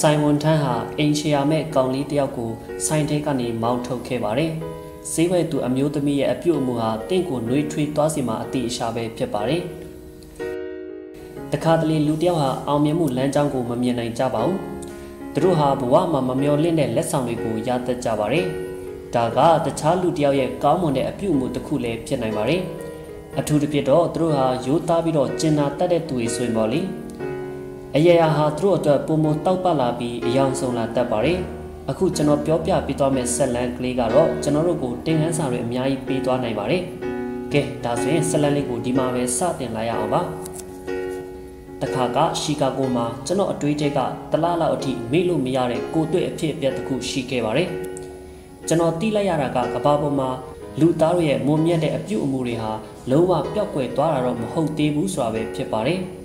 ဆိုင်ဝန်ထန်းဟာအင်ချီယာမဲ့ကောင်လေးတယောက်ကိုဆိုင်ထဲကနေမောင်းထုတ်ခဲ့ပါတယ်။ဈေးဝယ်သူအမျိုးသမီးရဲ့အပြုတ်အမူဟာတင့်ကိုနှွေးထွေးသွားစီမှာအတိအရှာပဲဖြစ်ပါတယ်။တခါတလေလူတယောက်ဟာအောင်မြင်မှုလမ်းကြောင်းကိုမမြင်နိုင်ကြပါဘူး။သူတို့ဟာဘဝမှာမမျော်လင့်တဲ့လက်ဆောင်တွေကိုရတတ်ကြပါတယ်။ဒါကတခြားလူတယောက်ရဲ့ကောင်းမွန်တဲ့အပြုအမူတစ်ခုလည်းဖြစ်နိုင်ပါတယ်။အထူးသဖြင့်တော့သူတို့ဟာရိုးသားပြီးတော့ကျင်နာတတ်တဲ့သူတွေဆိုရင်ပေါ့လေ။ အရာရာဟာသူတို့အတွက်ပုံမတောက်ပလာပြီးအယောင်ဆုံးလာတတ်ပါတယ်။အခုကျွန်တော်ပြောပြပေးသွားမယ့်ဆက်လန်ကလေးကတော့ကျွန်တော်တို့ကိုတင်ဟန်းစာတွေအများကြီးပေးသွားနိုင်ပါတယ်။ကဲဒါဆိုရင်ဆက်လန်လေးကိုဒီမှာပဲစတင်လိုက်ရအောင်ပါ။တခါကရှီကာဂိုမှာကျွန်တော်အတွေးထဲကတလားလောက်အထိမေ့လို့မရတဲ့ကိုတွေ့အဖြစ်အပျက်တစ်ခုရှိခဲ့ပါတယ်။ကျွန်တော်တီးလိုက်ရတာကကဘာပေါ်မှာလူသားတို့ရဲ့မွန်မြတ်တဲ့အပြုအမူတွေဟာလုံးဝပျောက်ကွယ်သွားတာတော့မဟုတ်သေးဘူးဆိုတာပဲဖြစ်ပါတယ်။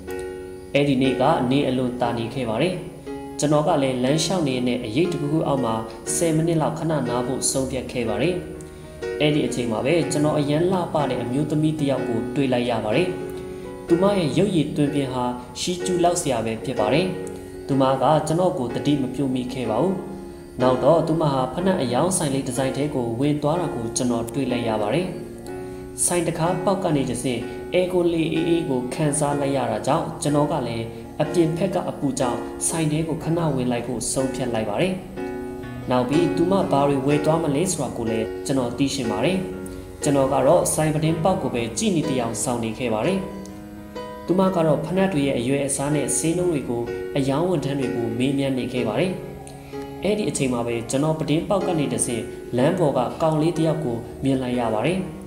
အဲ့ဒီနေ့ကနေအလွန်တာနေခဲ့ပါတယ်ကျွန်တော်ကလည်းလမ်းလျှောက်နေတဲ့အရေးတကူကူအောက်မှာ10မိနစ်လောက်ခဏနားဖို့ဆုံးဖြတ်ခဲ့ပါတယ်အဲ့ဒီအချိန်မှာပဲကျွန်တော်အရန်လှပတဲ့အမျိုးသမီးတစ်ယောက်ကိုတွေ့လိုက်ရပါတယ်သူမရဲ့ရုပ်ရည်တွင်ပြင်ဟာရှီကျူလောက်စရာပဲဖြစ်ပါတယ်သူမကကျွန်တော်ကိုတတိမပြုံမိခဲ့ပါဘူးနောက်တော့သူမဟာဖနက်အယောင်ဆိုင်လေးဒီဇိုင်းတဲကိုဝင်သွားတာကိုကျွန်တော်တွေ့လိုက်ရပါတယ်ဆိုင်တကားပေါက်ကနေတစဉ် အဲကိုလေးအေးအေးကိုခန်းစားလိုက်ရတာကြောင့်ကျွန်တော်ကလည်းအပြင်ဖက်ကအပူကြောင့်ဆိုင်ထဲကိုခဏဝင်လိုက်ဖို့ဆုံးဖြတ်လိုက်ပါတယ်။နောက်ပြီးသူမဘာတွေဝယ်သွားမလဲဆိုတာကိုလည်းကျွန်တော်သိရှင်ပါတယ်။ကျွန်တော်ကတော့ဆိုင်ပတင်းပေါက်ကိုပဲကြည်နေတရားဆောင်နေခဲ့ပါတယ်။သူမကတော့ဖနက်တွေရဲ့အရွယ်အစားနဲ့ဆေးနှုံးတွေကိုအယောင်ဝန်ထမ်းတွေကိုမေးမြန်းနေခဲ့ပါတယ်။အဲ့ဒီအချိန်မှာပဲကျွန်တော်ပတင်းပေါက်ကနေတဆင့်လမ်းပေါ်ကကောင်လေးတယောက်ကိုမြင်လိုက်ရပါတယ်။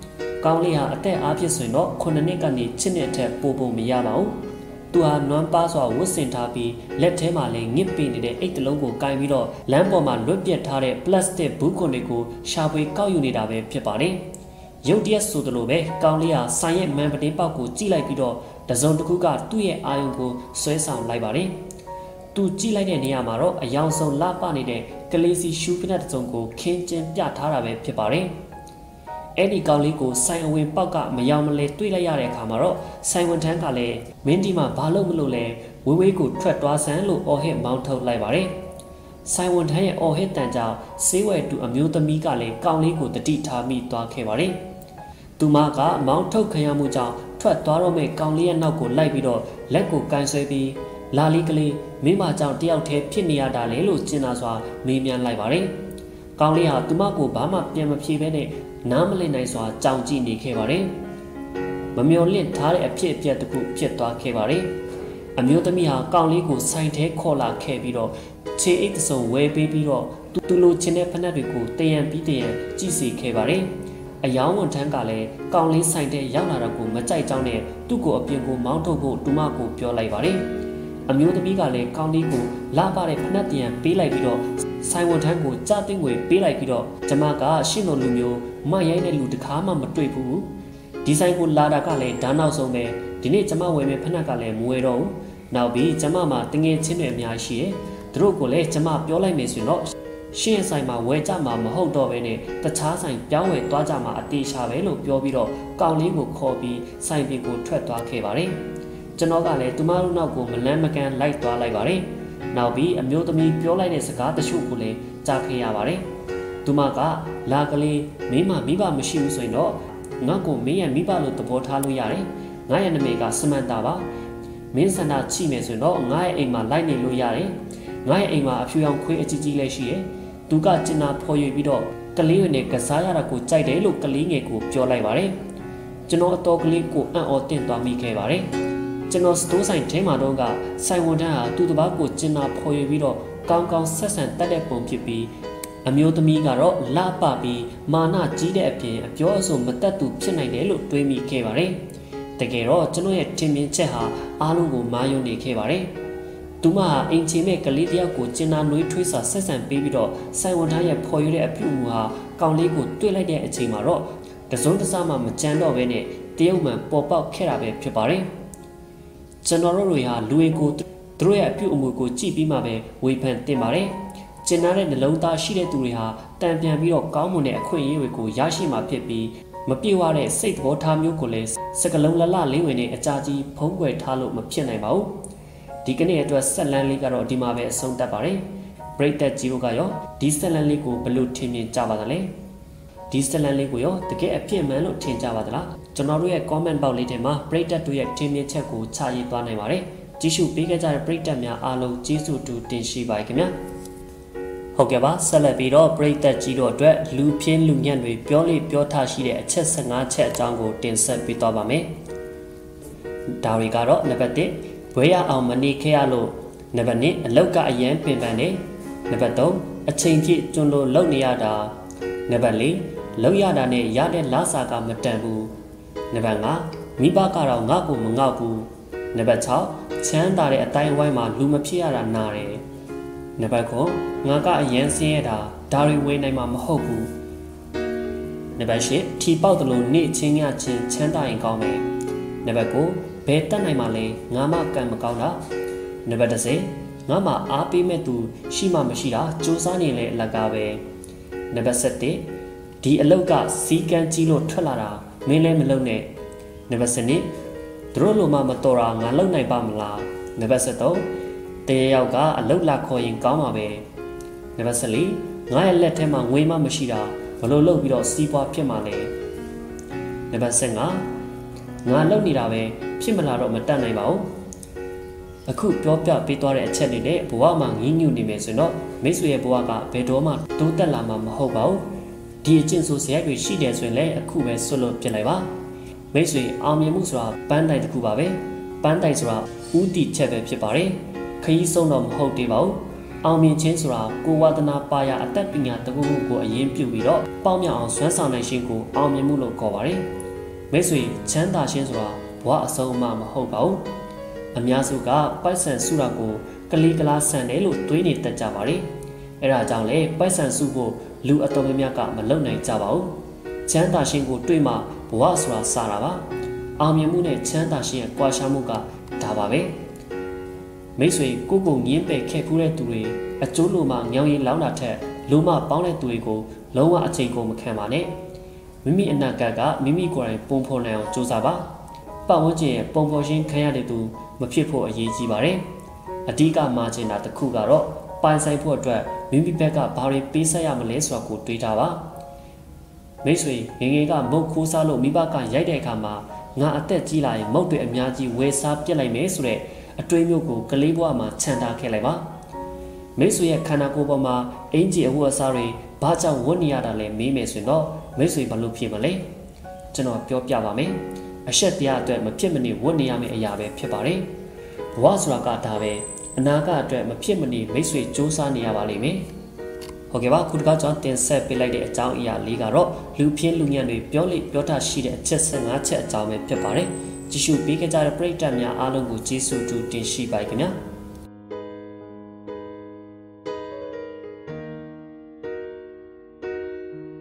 ကောင်းလေးဟာအသက်အားဖြင့်ဆိုရင်တော့9နှစ်ကနေ7နှစ်အထက်ပို့ဖို့မရပါဘူး။သူဟာနွမ်းပါစွာဝတ်ဆင်ထားပြီးလက်ထဲမှာလည်းငစ်ပေနေတဲ့အိတ်တလုံးကိုကင်ပြီးတော့လမ်းပေါ်မှာလွတ်ပြတ်ထားတဲ့ပလတ်စတစ်ဘူးခွန်တွေကိုရှာဖွေကောက်ယူနေတာပဲဖြစ်ပါတယ်။ရုတ်တရက်ဆိုသလိုပဲကောင်းလေးဟာဆိုင်ရဲ့မန်ပတင်းပေါက်ကိုကြည့်လိုက်ပြီးတော့တစုံတစ်ခုကသူ့ရဲ့အာယုံကိုဆွဲဆောင်လိုက်ပါတယ်။သူကြည့်လိုက်တဲ့နေရာမှာတော့အယောင်ဆုံးလှပနေတဲ့ကလေးစီရှူးဖိနတ်တစုံကိုခင်းကျင်းပြထားတာပဲဖြစ်ပါတယ်။ အဲ့ဒီကောင်လေးကိုဆိုင်အဝင်ပေါက်ကမယောင်မလဲတွေးလိုက်ရတဲ့အခါမှာတော့ဆိုင်ဝန်ထမ်းကလည်းမင်းဒီမှာဘာလို့မလို့လဲဝေးဝေးကိုထွက်သွားစမ်းလို့အော်ဟစ်မောင်းထုတ်လိုက်ပါတယ်ဆိုင်ဝန်ထမ်းရဲ့အော်ဟစ်တန်ကြောင့်ဆေးဝယ်တူအမျိုးသမီးကလည်းကောင်လေးကိုတတိထားမိသွားခဲ့ပါတယ်သူမကမောင်းထုတ်ခံရမှုကြောင့်ထွက်သွားတော့မဲ့ကောင်လေးရဲ့နောက်ကိုလိုက်ပြီးတော့လက်ကိုကန်ဆွဲပြီးလာလီကလေးမိမကြောင့်တယောက်တည်းဖြစ်နေရတာလေလို့ကျင်နာစွာမေးမြန်းလိုက်ပါတယ်။ကောင်လေးဟာသူမကိုဘာမှပြန်မဖြေဘဲနဲ့ နားမလည်နိုင်စွာကြောင်ကြည့်နေခဲ့ပါတယ်။မမျော်လင့်ထားတဲ့အဖြစ်အပျက်တစ်ခုဖြစ်သွားခဲ့ပါတယ်။အမျိုးသမီးဟာကောင်လေးကိုဆိုင်ထဲခေါ်လာခဲ့ပြီးတော့ခြေအိတ်တစုံဝဲပေးပြီးတော့သူသူလိုချင်တဲ့ဖက်နှက်တွေကိုတယံပြီးတယံကြည့်စီခဲ့ပါတယ်။အယောင်ဝန်ထမ်းကလည်းကောင်လေးဆိုင်တဲ့ရောက်လာတော့ကိုမကြိုက်ကြောင်းနဲ့သူ့ကိုအပြင်ကိုမောင်းထုတ်ဖို့တူမကိုပြောလိုက်ပါတယ်။ အမျိုးသမီးကလည်းကောင်လေးကိုလာပါတဲ့ဖက်နှက်တယံပေးလိုက်ပြီးတော့ဆိုင်ဝန်ထမ်းကိုကြားသိငွေပေးလိုက်ပြီးတော့ကျမကရှင်းတော်လူမျိုးမရိုင်းတဲ့လူတကားမှမတွေ့ဘူးဒီဆိုင်ကိုလာတာကလည်းဓာတ်နောက်ဆုံးပဲဒီနေ့ကျမဝယ်မယ့်ဖနက်ကလည်းမဝယ်တော့ဘူးနောက်ပြီးကျမမှာတငယ်ချင်းတွေအများရှိတယ်သူတို့ကိုလည်းကျမပြောလိုက်မယ်ဆိုရင်တော့ရှင်းဆိုင်မှာဝယ်ကြမှာမဟုတ်တော့ဘဲနဲ့တခြားဆိုင်ပြောင်းဝယ်သွားကြမှာအတေရှာပဲလို့ပြောပြီးတော့ကောင်လေးကိုခေါ်ပြီးဆိုင်ပြင်ကိုထွက်သွားခဲ့ပါတယ် ကျွန်တော်ကလည်းသူမတို့နောက်ကိုမလန်းမကန်းလိုက်သွားလိုက်ပါတယ်နောက်ပြီးအမျိုးသမီးပြောလိုက်တဲ့စကားတချို့ကိုလည်းကြားခဲ့ရပါတယ်။သူမကလာကလေးမင်းမမိဘမရှိဘူးဆိုရင်တော့ငါ့ကိုမင်းရဲ့မိဘလို့သဘောထားလို့ရတယ်။ငါရဲ့နာမည်ကစမန်တာပါ။မင်းစန္ဒချိမယ်ဆိုရင်တော့ငါရဲ့အိမ်မှာလိုက်နေလို့ရတယ်။ငါရဲ့အိမ်မှာအဖြူရောင်ခွေးအကြီးကြီးလည်းရှိတယ်။သူကကျင်နာဖော်ရွေပြီးတော့ကလေးတွေနဲ့ကစားရတာကိုကြိုက်တယ်လို့ကလေးငယ်ကိုပြောလိုက်ပါတယ်။ကျွန်တော်အတော်ကလေးကိုအံ့ဩတင့်သွားမိခဲ့ပါတယ်။ ကျွန်တော်စတိုးဆိုင်ထဲမှာတော့ကဆိုင်ဝန်ထမ်းဟာသူ့တပားကိုကျင်နာဖော်ရွေပြီးတော့ကောင်းကောင်းဆက်ဆံတတ်တဲ့ပုံဖြစ်ပြီးအမျိုးသမီးကတော့လှပပြီးမာနကြီးတဲ့အပြင်အပြောအဆိုမတတ်သူဖြစ်နိုင်တယ်လို့တွေးမိခဲ့ပါတယ်။တကယ်တော့ကျွန်တော်ရဲ့ထင်မြင်ချက်ဟာအားလုံးကိုမာယုံနေခဲ့ပါတယ်။သူမဟာအင်ချီမဲ့ကလေးတယောက်ကိုကျင်နာနွေးထွေးစွာဆက်ဆံပေးပြီးတော့ဆိုင်ဝန်ထမ်းရဲ့ဖော်ရွေတဲ့အပြုအမူဟာကောင်လေးကိုတွေ့လိုက်တဲ့အချိန်မှာတော့တစုံတစမှမကြမ်းတော့ဘဲနဲ့တရုတ်မှန်ပေါ်ပေါက်ခဲ့တာပဲဖြစ်ပါတယ်။ ကျွန်တော်တို့တွေဟာလူတွေကိုသူတို့ရဲ့အပြုအမူကိုကြည့်ပြီးမှပဲဝေဖန်တင်ပါတယ်ကျင်နာတဲ့နှလုံးသားရှိတဲ့သူတွေဟာတံပြန်ပြီးတော့ကောင်းမွန်တဲ့အခွင့်အရေးတွေကိုရရှိမှာဖြစ်ပြီးမပြေဝတဲ့စိတ်သဘောထားမျိုးကိုလည်းစကလုံးလလလေးဝင်နဲ့အကြာကြီးဖုံးကွယ်ထားလို့မဖြစ်နိုင်ပါဘူးဒီကနေ့အတွက်ဆက်လန်းလေးကတော့ဒီမှာပဲအဆုံးသတ်ပါတယ်ပရိသတ်ကြီးတို့ကရောဒီဆက်လန်းလေးကိုဘယ်လိုထင်မြင်ကြပါသလဲဒီဆက်လန်းလေးကိုရောတကယ်အဖြစ်မှန်လို့ထင်ကြပါသလား ကျွန်တော်တို့ရဲ့ comment box လေးထဲမှာပရိသတ်တို့ရဲ့ထင်မြင်ချက်ကိုချရေးသွားနိုင်ပါတယ်ကြည့်ရှုပေးခဲ့ကြတဲ့ပရိသတ်များအားလုံးကျေးဇူးတူတင်ရှိပါခင်ဗျာဟုတ်ကဲ့ပါဆက်လက်ပြီးတော့ပရိသတ်ကြီးတို့အတွက်လူပြင်းလူညံ့တွေပြောလိပြောထားရှိတဲ့အချက်15ချက်အကြောင်းကိုတင်ဆက်ပေးသွားပါမယ်ဒါတွေကတော့နံပါတ်1ဘွဲရအောင်မနေခဲ့ရလို့နံပါတ်2အလောက်ကအရန်ပင်ပန်းနေနံပါတ်3အချိန်ပြည့်ကျွန်းလို့လုံနေရတာနံပါတ်4လောက်ရတာနဲ့ရတဲ့လစာကမတန်ဘူး နံပါတ်5မိဘကတော့ငါ့ကိုမငေါ့ဘူးနံပါတ်6ချမ်းသာတဲ့အတိုင်းဝိုင်းမှာလူမဖြစ်ရတာနားတယ်နံပါတ်9ငါကအရန်စင်းရတာဒါတွေဝေးနိုင်မှာမဟုတ်ဘူးနံပါတ်10ထီပေါက်တယ်လို့နေ့ချင်းညချင်းချမ်းသာရင်ကောင်းမယ်နံပါတ်9ဘယ်တက်နိုင်မှလဲငါမှကံမကောင်းတာနံပါတ်10ငါမှအားပေးမဲ့သူရှိမှမရှိတာစူးစမ်းနေလေအလကားပဲနံပါတ်7ဒီအလုတ်ကစီကန်းကြီးလို့ထွက်လာတာ မင်းလည်းမလုံနဲ့နံပါတ်7သူတို့လိုမှမတော်တာငါလုံနိုင်ပါမလားနံပါတ်7တရေယောက်ကအလုတ်လာခေါ်ရင်ကောင်းပါပဲနံပါတ်14ငါရဲ့လက်ထဲမှာငွေမှမရှိတာဘလို့လုပ်ပြီးတော့စီးပွားဖြစ်မှာလဲနံပါတ်15ငါလုံနေတာပဲဖြစ်မလာတော့မတတ်နိုင်ပါဘူးအခုပြောပြပေးသွားတဲ့အချက်တွေနဲ့ဘဝမှာငင်းညူနေမယ်ဆိုတော့မိတ်ဆွေရဲ့ဘဝကဘယ်တော့မှတိုးတက်လာမှာမဟုတ်ပါဘူး ဒီအကျင့်ဆိုစရိုက်တွေရှိတယ်ဆိုရင်လည်းအခုပဲဆွလို့ပြလိုက်ပါမိတ်ဆွေအောင်မြင်မှုဆိုတာပန်းတိုင်တစ်ခုပါပဲပန်းတိုင်ဆိုတာဥတီချက်ပဲဖြစ်ပါတယ်ခရီးဆုံးတော့မဟုတ်သေးပါဘူးအောင်မြင်ခြင်းဆိုတာကိုဝါဒနာပါရအသက်ပညာတကူခုကိုအရင်ပြုပြီးတော့ပေါင်းမြောက်အောင်ဆွမ်းဆောင်နိုင်ခြင်းကိုအောင်မြင်မှုလို့ခေါ်ပါတယ်မိတ်ဆွေချမ်းသာခြင်းဆိုတာဘဝအဆုံးအမမဟုတ်ပါဘူးအများစုကပိုက်ဆံစုတာကိုကလေးကလားဆန်တယ်လို့တွေးနေတတ်ကြပါတယ် အဲဒါကြောင့်လေပိုက်ဆံစုဖို့လူအတော်များများကမလုံနိုင်ကြပါဘူးချမ်းသာခြင်းကိုတွေးမှဘဝဆိုတာစတာပါအောင်မြင်မှုနဲ့ချမ်းသာခြင်းရဲ့ကွာခြားမှုကဒါပါပဲမိတ်ဆွေကိုကိုငင်းပယ်ခဲ့ဖူးတဲ့သူတွေအကျိုးလိုမှညောင်ရင်လောင်းတာထက်လိုမှပေါင်းတဲ့သူတွေကိုလုံးဝအချိန်ကုန်မခံပါနဲ့မိမိအနာဂတ်ကမိမိကိုယ်တိုင်ပုံဖော်နိုင်အောင်ကြိုးစားပါပတ်ဝန်းကျင်ရဲ့ပုံဖော်ခြင်းခံရတဲ့သူမဖြစ်ဖို့အရေးကြီးပါတယ်အဓိကမှာချင်တာတစ်ခုကတော့ ပိုင်ဆိုင်ဖို့အတွက်မိမိဘက်ကဘာတွေပေးဆက်ရမလဲဆိုတာကိုတွေးထားပါမိတ်ဆွေငငယ်ကမုတ်ခိုးစားလို့မိဘကရိုက်တဲ့အခါမှာငါအသက်ကြီးလာရင်မုတ်တွေအများကြီးဝယ်စားပြစ်လိုက်မယ်ဆိုတဲ့အတွေးမျိုးကိုကလေးဘဝမှာခြံထားခဲ့လိုက်ပါမိတ်ဆွေရဲ့ခန္ဓာကိုယ်ပေါ်မှာအင်ဂျီအဝတ်အစားတွေဘာကြောင့်ဝတ်နေရတာလဲမေးမယ်ဆိုရင်တော့မိတ်ဆွေဘာလို့ဖြစ်မလဲကျွန်တော်ပြောပြပါမယ်အရှက်တရားအတွက်မဖြစ်မနေဝတ်နေရမယ့်အရာပဲဖြစ်ပါတယ်ဘဝဆိုတာကဒါပဲ အနာဂတ်အတွက်မဖြစ်မနေမိတ်ဆွေစူးစမ်းနေရပါလိမ့်မယ်ဟုတ်ကဲ့ပါခုတကားကျွန်တော်တင်ဆက်ပေးလိုက်တဲ့အကြောင်းအရာလေးကတော့လူပြင်းလူညံ့တွေပြောလိပြောတာရှိတဲ့အချက်15ချက်အကြောင်းပဲဖြစ်ပါတယ်ကြည့်ရှုပေးကြတဲ့ပရိသတ်များအားလုံးကိုကျေးဇူးတူတင်ရှိပါခင်ဗျာ